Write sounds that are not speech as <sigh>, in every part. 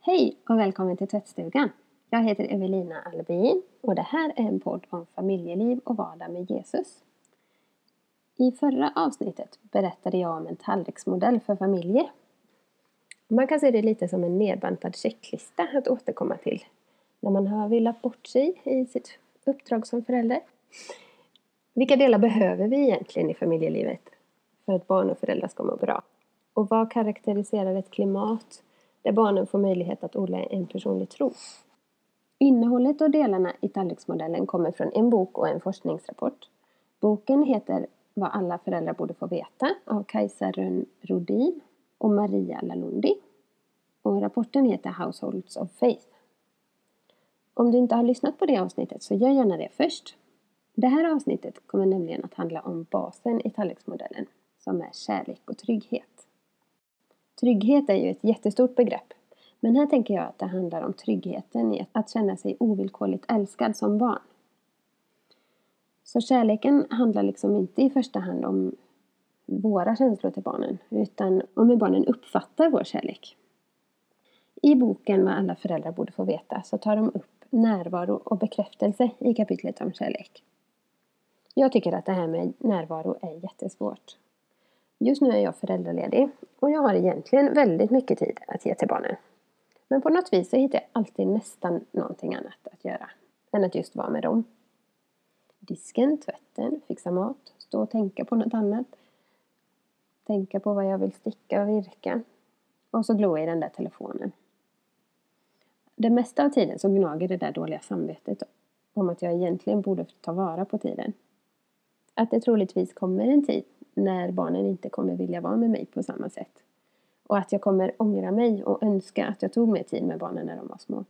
Hej och välkommen till tvättstugan. Jag heter Evelina Albin och det här är en podd om familjeliv och vardag med Jesus. I förra avsnittet berättade jag om en tallriksmodell för familjer. Man kan se det lite som en nedbantad checklista att återkomma till när man har villat bort sig i sitt uppdrag som förälder. Vilka delar behöver vi egentligen i familjelivet för att barn och föräldrar ska må bra? Och vad karaktäriserar ett klimat där barnen får möjlighet att odla en personlig tro? Innehållet och delarna i tallriksmodellen kommer från en bok och en forskningsrapport. Boken heter Vad alla föräldrar borde få veta av Kajsa Rönn Rodin och Maria Lalundi. Och rapporten heter Households of Faith. Om du inte har lyssnat på det avsnittet så gör gärna det först. Det här avsnittet kommer nämligen att handla om basen i tallriksmodellen som är kärlek och trygghet. Trygghet är ju ett jättestort begrepp. Men här tänker jag att det handlar om tryggheten i att känna sig ovillkorligt älskad som barn. Så kärleken handlar liksom inte i första hand om våra känslor till barnen, utan om hur barnen uppfattar vår kärlek. I boken Vad alla föräldrar borde få veta så tar de upp närvaro och bekräftelse i kapitlet om kärlek. Jag tycker att det här med närvaro är jättesvårt. Just nu är jag föräldraledig och jag har egentligen väldigt mycket tid att ge till barnen. Men på något vis så hittar jag alltid nästan någonting annat att göra än att just vara med dem. Disken, tvätten, fixa mat, stå och tänka på något annat. Tänka på vad jag vill sticka och virka. Och så glo i den där telefonen. Det mesta av tiden så gnager det där dåliga samvetet om att jag egentligen borde ta vara på tiden. Att det troligtvis kommer en tid när barnen inte kommer vilja vara med mig på samma sätt. Och att jag kommer ångra mig och önska att jag tog mer tid med barnen när de var små.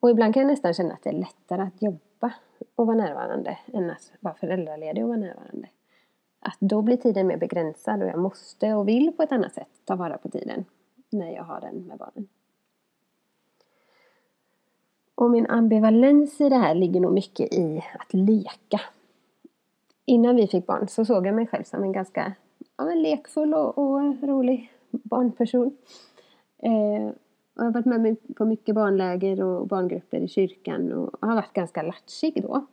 Och ibland kan jag nästan känna att det är lättare att jobba och vara närvarande än att vara föräldraledig och vara närvarande. Att då blir tiden mer begränsad och jag måste och vill på ett annat sätt ta vara på tiden när jag har den med barnen. Och min ambivalens i det här ligger nog mycket i att leka innan vi fick barn så såg jag mig själv som en ganska ja, men lekfull och, och rolig barnperson. Eh, jag har varit med på mycket barnläger och barngrupper i kyrkan och har varit ganska latchig då.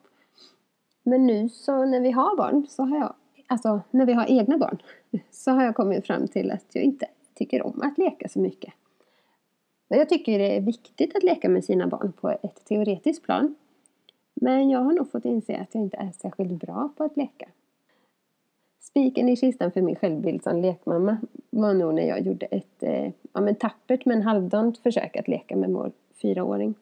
Men nu så när vi har barn, så har jag, alltså när vi har egna barn, <laughs> så har jag kommit fram till att jag inte tycker om att leka så mycket. Men jag tycker det är viktigt att leka med sina barn på ett teoretiskt plan. Men jag har nog fått inse att jag inte är särskilt bra på att leka. Spiken i kistan för min självbild som lekmamma var nog när jag gjorde ett eh, ja, men tappert men halvdant försök att leka med vår fyraåring.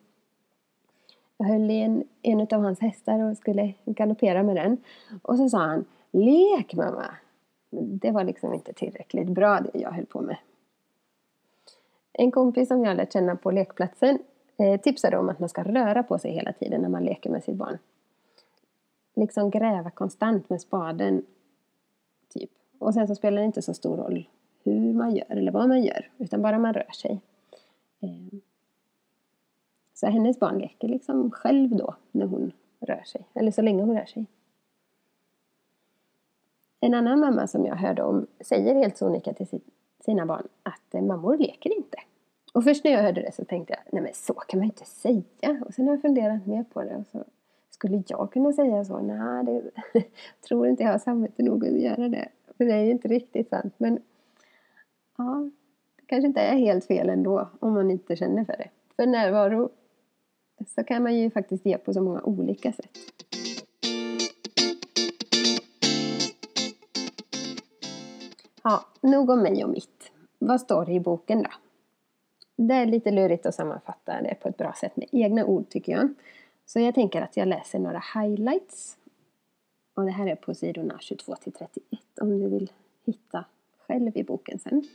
Jag höll i en, en av hans hästar och skulle galoppera med den. Och så sa han Lek mamma! Det var liksom inte tillräckligt bra det jag höll på med. En kompis som jag lärt känna på lekplatsen eh, tipsade om att man ska röra på sig hela tiden när man leker med sitt barn. Liksom gräva konstant med spaden. Typ. Och sen så spelar det inte så stor roll hur man gör eller vad man gör, utan bara man rör sig. Eh, så hennes barn leker liksom själv då när hon rör sig, eller så länge hon rör sig. En annan mamma som jag hörde om säger helt sonika till sina barn att eh, mammor leker inte. Och först när jag hörde det så tänkte jag, nej men så kan man ju inte säga. Och sen har jag funderat mer på det och så skulle jag kunna säga så? Nej, det <laughs> tror inte jag har samvete nog att göra det. För det är ju inte riktigt sant. Men ja, det kanske inte är helt fel ändå om man inte känner för det. För närvaro så kan man ju faktiskt ge på så många olika sätt. Ja, nog om mig och mitt. Vad står det i boken då? Det är lite lurigt att sammanfatta det på ett bra sätt med egna ord tycker jag. Så jag tänker att jag läser några highlights. Och det här är på sidorna 22 till 31 om du vill hitta själv i boken sen.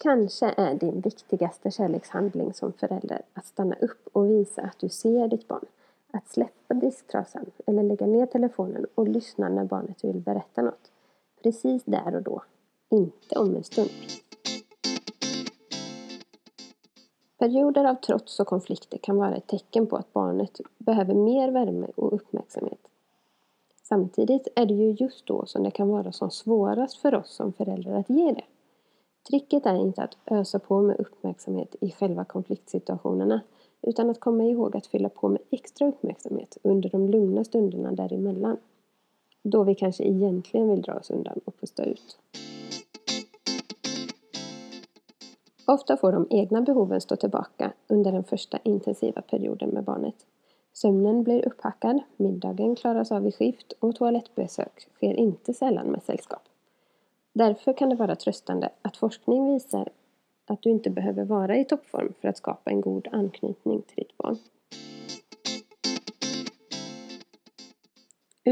Kanske är din viktigaste kärlekshandling som förälder att stanna upp och visa att du ser ditt barn. Att släppa disktrasan eller lägga ner telefonen och lyssna när barnet vill berätta något. Precis där och då inte om en stund. Perioder av trots och konflikter kan vara ett tecken på att barnet behöver mer värme och uppmärksamhet. Samtidigt är det ju just då som det kan vara som svårast för oss som föräldrar att ge det. Tricket är inte att ösa på med uppmärksamhet i själva konfliktsituationerna utan att komma ihåg att fylla på med extra uppmärksamhet under de lugna stunderna däremellan. Då vi kanske egentligen vill dra oss undan och pusta ut. Ofta får de egna behoven stå tillbaka under den första intensiva perioden med barnet. Sömnen blir upphackad, middagen klaras av i skift och toalettbesök sker inte sällan med sällskap. Därför kan det vara tröstande att forskning visar att du inte behöver vara i toppform för att skapa en god anknytning till ditt barn.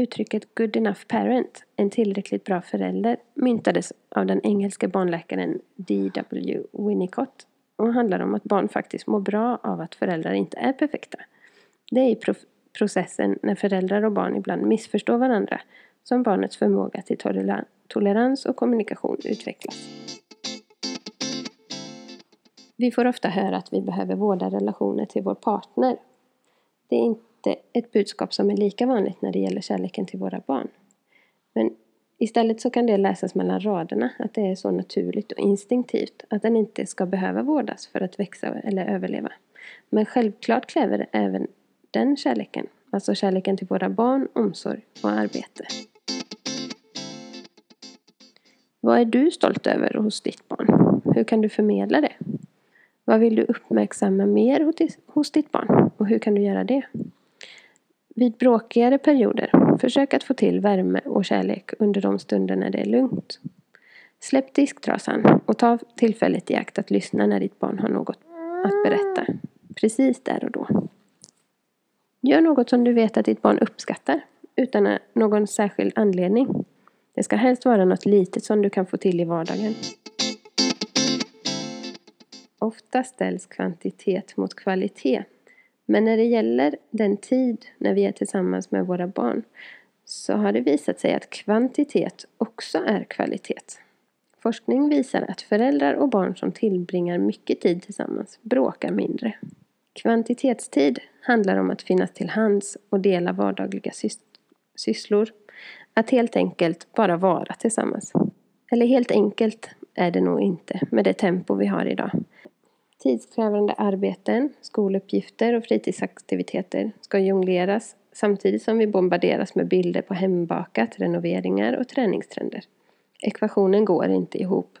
Uttrycket good enough parent, en tillräckligt bra förälder, myntades av den engelska barnläkaren D.W. Winnicott och handlar om att barn faktiskt mår bra av att föräldrar inte är perfekta. Det är i processen när föräldrar och barn ibland missförstår varandra som barnets förmåga till tolerans och kommunikation utvecklas. Vi får ofta höra att vi behöver vårda relationer till vår partner. Det är inte Eh, ett budskap som är lika vanligt när det gäller kärleken till våra barn. Men istället så kan det läsas mellan raderna att det är så naturligt och instinktivt att den inte ska behöva vårdas för att växa eller överleva. Men självklart kräver även den kärleken, alltså kärleken till våra barn, omsorg och arbete. Vad är du stolt över hos ditt barn? Hur kan du förmedla det? Vad vill du uppmärksamma mer hos ditt barn och hur kan du göra det? Vid bråkigare perioder, försök att få till värme och kärlek under de stunder när det är lugnt. Släpp disktrasan och ta tillfället i akt att lyssna när ditt barn har något att berätta. Precis där och då. Gör något som du vet att ditt barn uppskattar utan någon särskild anledning. Det ska helst vara något litet som du kan få till i vardagen. Ofta ställs kvantitet mot kvalitet. Men när det gäller den tid när vi är tillsammans med våra barn så har det visat sig att kvantitet också är kvalitet. Forskning visar att föräldrar och barn som tillbringar mycket tid tillsammans bråkar mindre. Kvantitetstid handlar om att finnas till hands och dela vardagliga sysslor. Att helt enkelt bara vara tillsammans. Eller helt enkelt är det nog inte med det tempo vi har idag. Tidskrävande arbeten, skoluppgifter och fritidsaktiviteter ska jongleras samtidigt som vi bombarderas med bilder på hembakat, renoveringar och träningstrender. Ekvationen går inte ihop.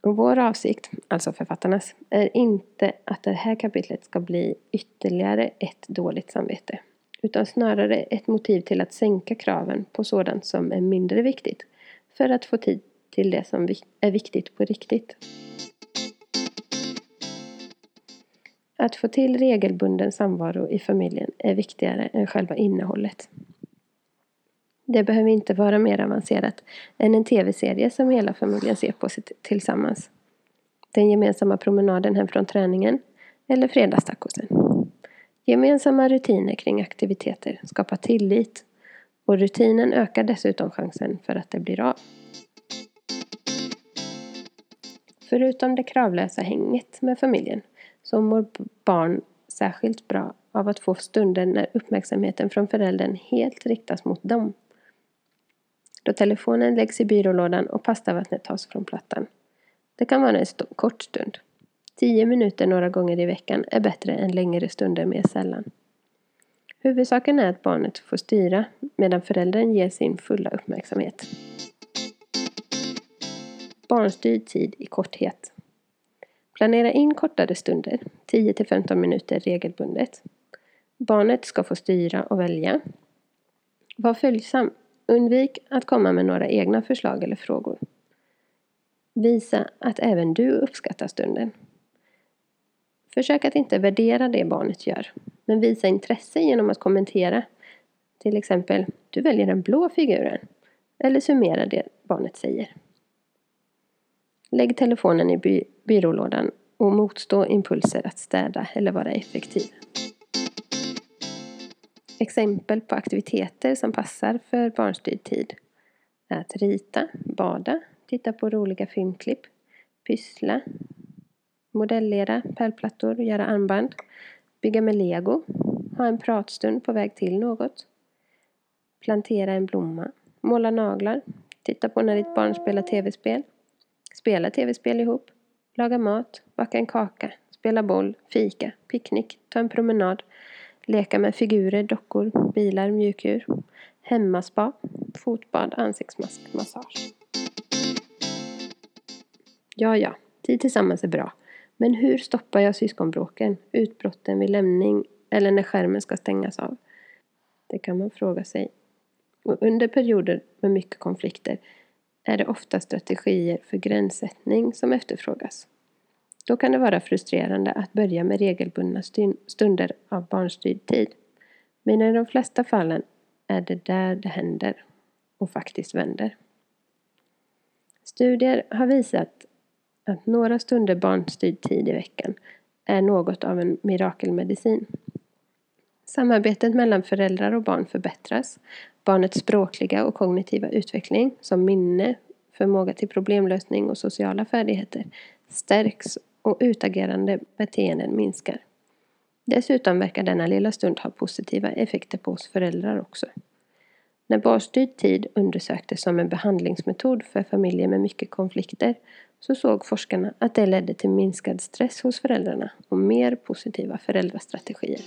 Och vår avsikt, alltså författarnas, är inte att det här kapitlet ska bli ytterligare ett dåligt samvete. Utan snarare ett motiv till att sänka kraven på sådant som är mindre viktigt. För att få tid till det som är viktigt på riktigt. Att få till regelbunden samvaro i familjen är viktigare än själva innehållet. Det behöver inte vara mer avancerat än en tv-serie som hela familjen ser på tillsammans. Den gemensamma promenaden hem från träningen eller fredagstacosen. Gemensamma rutiner kring aktiviteter skapar tillit och rutinen ökar dessutom chansen för att det blir av. Förutom det kravlösa hänget med familjen så mår barn särskilt bra av att få stunder när uppmärksamheten från föräldern helt riktas mot dem. Då telefonen läggs i byrålådan och pastavattnet tas från plattan. Det kan vara en kort stund. Tio minuter några gånger i veckan är bättre än längre stunder mer sällan. Huvudsaken är att barnet får styra medan föräldern ger sin fulla uppmärksamhet. Barnstyrd tid i korthet. Planera in kortare stunder, 10-15 minuter regelbundet. Barnet ska få styra och välja. Var följsam. Undvik att komma med några egna förslag eller frågor. Visa att även du uppskattar stunden. Försök att inte värdera det barnet gör, men visa intresse genom att kommentera. Till exempel, du väljer den blå figuren. Eller summera det barnet säger. Lägg telefonen i by byrålådan och motstå impulser att städa eller vara effektiv. Exempel på aktiviteter som passar för barnstyrd tid är att rita, bada, titta på roliga filmklipp, pyssla, modellera pärlplattor, göra armband, bygga med lego, ha en pratstund på väg till något, plantera en blomma, måla naglar, titta på när ditt barn spelar tv-spel, spela tv-spel ihop, laga mat, baka en kaka, spela boll, fika, picknick, ta en promenad, leka med figurer, dockor, bilar, mjukdjur, hemmaspa, fotbad, ansiktsmask, massage. Ja, ja, tid tillsammans är bra. Men hur stoppar jag syskonbråken, utbrotten vid lämning eller när skärmen ska stängas av? Det kan man fråga sig. Och under perioder med mycket konflikter är det ofta strategier för gränssättning som efterfrågas. Då kan det vara frustrerande att börja med regelbundna stunder av barnstyrd tid. Men i de flesta fallen är det där det händer och faktiskt vänder. Studier har visat att några stunder barnstyrd tid i veckan är något av en mirakelmedicin. Samarbetet mellan föräldrar och barn förbättras. Barnets språkliga och kognitiva utveckling, som minne, förmåga till problemlösning och sociala färdigheter, stärks och utagerande beteenden minskar. Dessutom verkar denna lilla stund ha positiva effekter på oss föräldrar också. När barnstyrd tid undersöktes som en behandlingsmetod för familjer med mycket konflikter så såg forskarna att det ledde till minskad stress hos föräldrarna och mer positiva föräldrastrategier.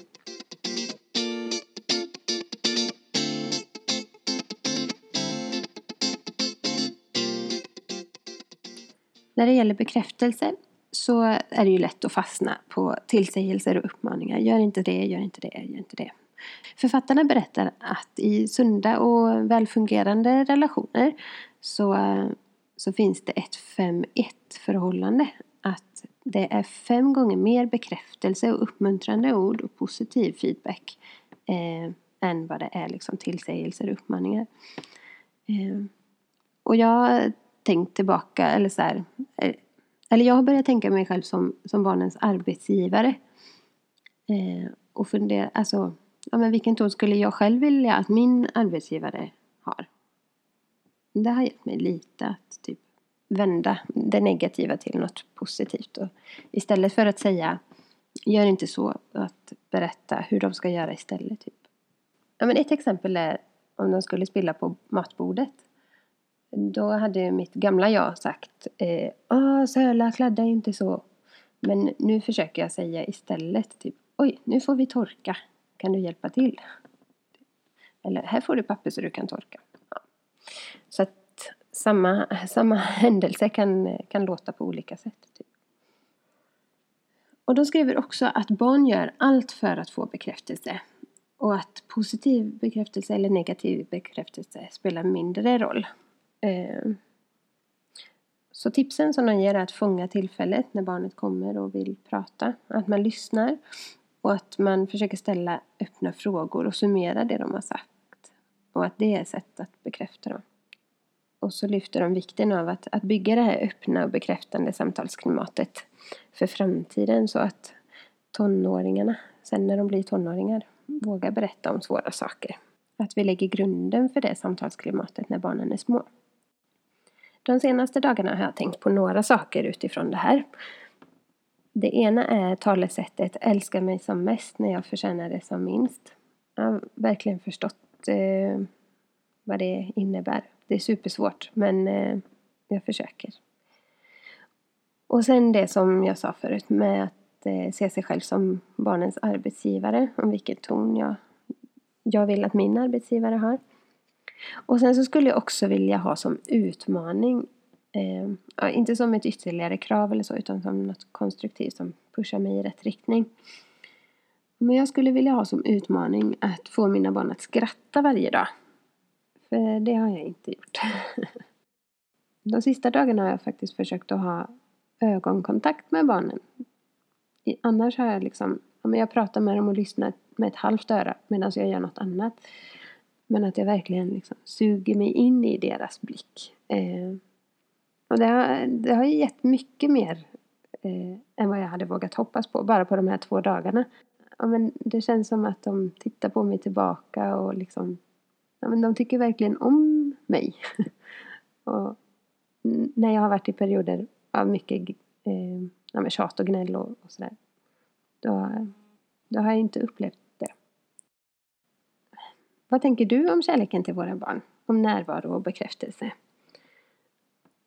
När det gäller bekräftelse så är det ju lätt att fastna på tillsägelser och uppmaningar. Gör inte det, gör inte det, gör inte det. Författarna berättar att i sunda och välfungerande relationer så, så finns det ett 5-1 förhållande. Att det är fem gånger mer bekräftelse och uppmuntrande ord och positiv feedback eh, än vad det är liksom tillsägelser och uppmaningar. Eh, och jag har tänkt tillbaka, eller så här, Eh, eller jag har börjat tänka mig själv som, som barnens arbetsgivare. Eh, och fundera, alltså ja, men vilken ton skulle jag själv vilja att min arbetsgivare har? Det har hjälpt mig lite att typ vända det negativa till något positivt. Och istället för att säga gör inte så, att berätta hur de ska göra istället. Typ. Ja, men ett exempel är om de skulle spilla på matbordet. Då hade mitt gamla jag sagt eh, Åh, Söla, kladda inte så. Men nu försöker jag säga istället typ Oj, nu får vi torka. Kan du hjälpa till? Eller här får du papper så du kan torka. Ja. Så att samma, samma <laughs> händelse kan, kan låta på olika sätt. Typ. Och de skriver också att barn gör allt för att få bekräftelse. Och att positiv bekräftelse eller negativ bekräftelse spelar mindre roll. Ehm, så tipsen som de ger är att fånga tillfället när barnet kommer och vill prata. Att man lyssnar och att man försöker ställa öppna frågor och summera det de har sagt. Och att det är ett sätt att bekräfta dem. Och så lyfter de vikten av att, att bygga det här öppna och bekräftande samtalsklimatet för framtiden så att tonåringarna, sen när de blir tonåringar, vågar berätta om svåra saker. Att vi lägger grunden för det samtalsklimatet när barnen är små. De senaste dagarna har jag tänkt på några saker utifrån det här. Det ena är talesättet älska mig som mest när jag förtjänar det som minst. Jag har verkligen förstått eh, vad det innebär. Det är supersvårt men eh, jag försöker. Och sen det som jag sa förut med att eh, se sig själv som barnens arbetsgivare. Om vilken ton jag, jag vill att min arbetsgivare har. Och sen så skulle jag också vilja ha som utmaning eh, inte som ett ytterligare krav eller så utan som något konstruktivt som pushar mig i rätt riktning. Men jag skulle vilja ha som utmaning att få mina barn att skratta varje dag. För det har jag inte gjort. <laughs> De sista dagarna har jag faktiskt försökt att ha ögonkontakt med barnen. Annars har jag liksom, ja, jag pratar med dem och lyssnar med ett halvt öra medan jag gör något annat. Men att jag verkligen liksom suger mig in i deras blick. Eh, och det har, det har gett mycket mer eh, än vad jag hade vågat hoppas på, bara på de här två dagarna. Ja, men det känns som att de tittar på mig tillbaka och liksom, ja, men de tycker verkligen om mig. <laughs> och när jag har varit i perioder av mycket eh, ja, tjat och gnäll och, och sådär, då, då har jag inte upplevt. Vad tänker du om kärleken till våra barn? Om närvaro och bekräftelse?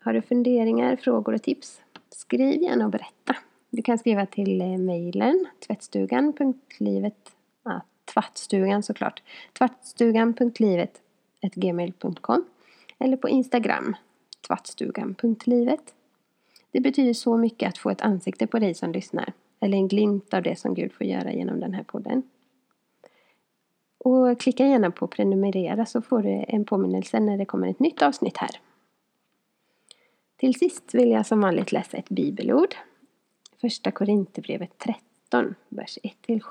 Har du funderingar, frågor och tips? Skriv gärna och berätta. Du kan skriva till eh, mejlen tvättstugan.livet ja, tvattstugan såklart. tvattstugan.livet.gmail.com eller på Instagram tvattstugan.livet. Det betyder så mycket att få ett ansikte på dig som lyssnar eller en glimt av det som Gud får göra genom den här podden. Och klicka gärna på prenumerera så får du en påminnelse när det kommer ett nytt avsnitt här. Till sist vill jag som vanligt läsa ett bibelord. Första Korinthierbrevet 13, vers 1-7.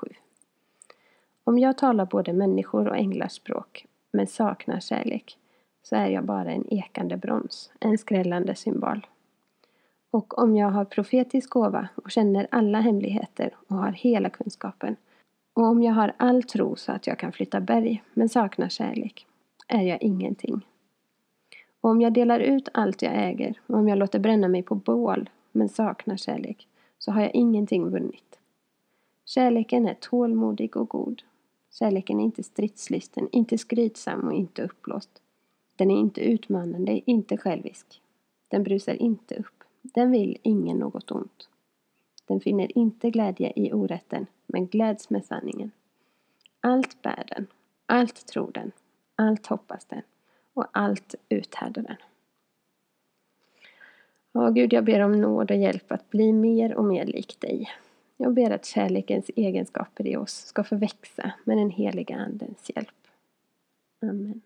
Om jag talar både människor och änglars språk, men saknar kärlek, så är jag bara en ekande brons, en skrällande symbol. Och om jag har profetisk gåva och känner alla hemligheter och har hela kunskapen, och om jag har all tro så att jag kan flytta berg, men saknar kärlek, är jag ingenting. Och om jag delar ut allt jag äger, och om jag låter bränna mig på bål, men saknar kärlek, så har jag ingenting vunnit. Kärleken är tålmodig och god. Kärleken är inte stridslysten, inte skrytsam och inte uppblåst. Den är inte utmanande, inte självisk. Den brusar inte upp. Den vill ingen något ont. Den finner inte glädje i orätten, men gläds med sanningen. Allt bär den, allt tror den, allt hoppas den och allt uthärdar den. Ja, Gud, jag ber om nåd och hjälp att bli mer och mer lik dig. Jag ber att kärlekens egenskaper i oss ska få växa med den heliga Andens hjälp. Amen.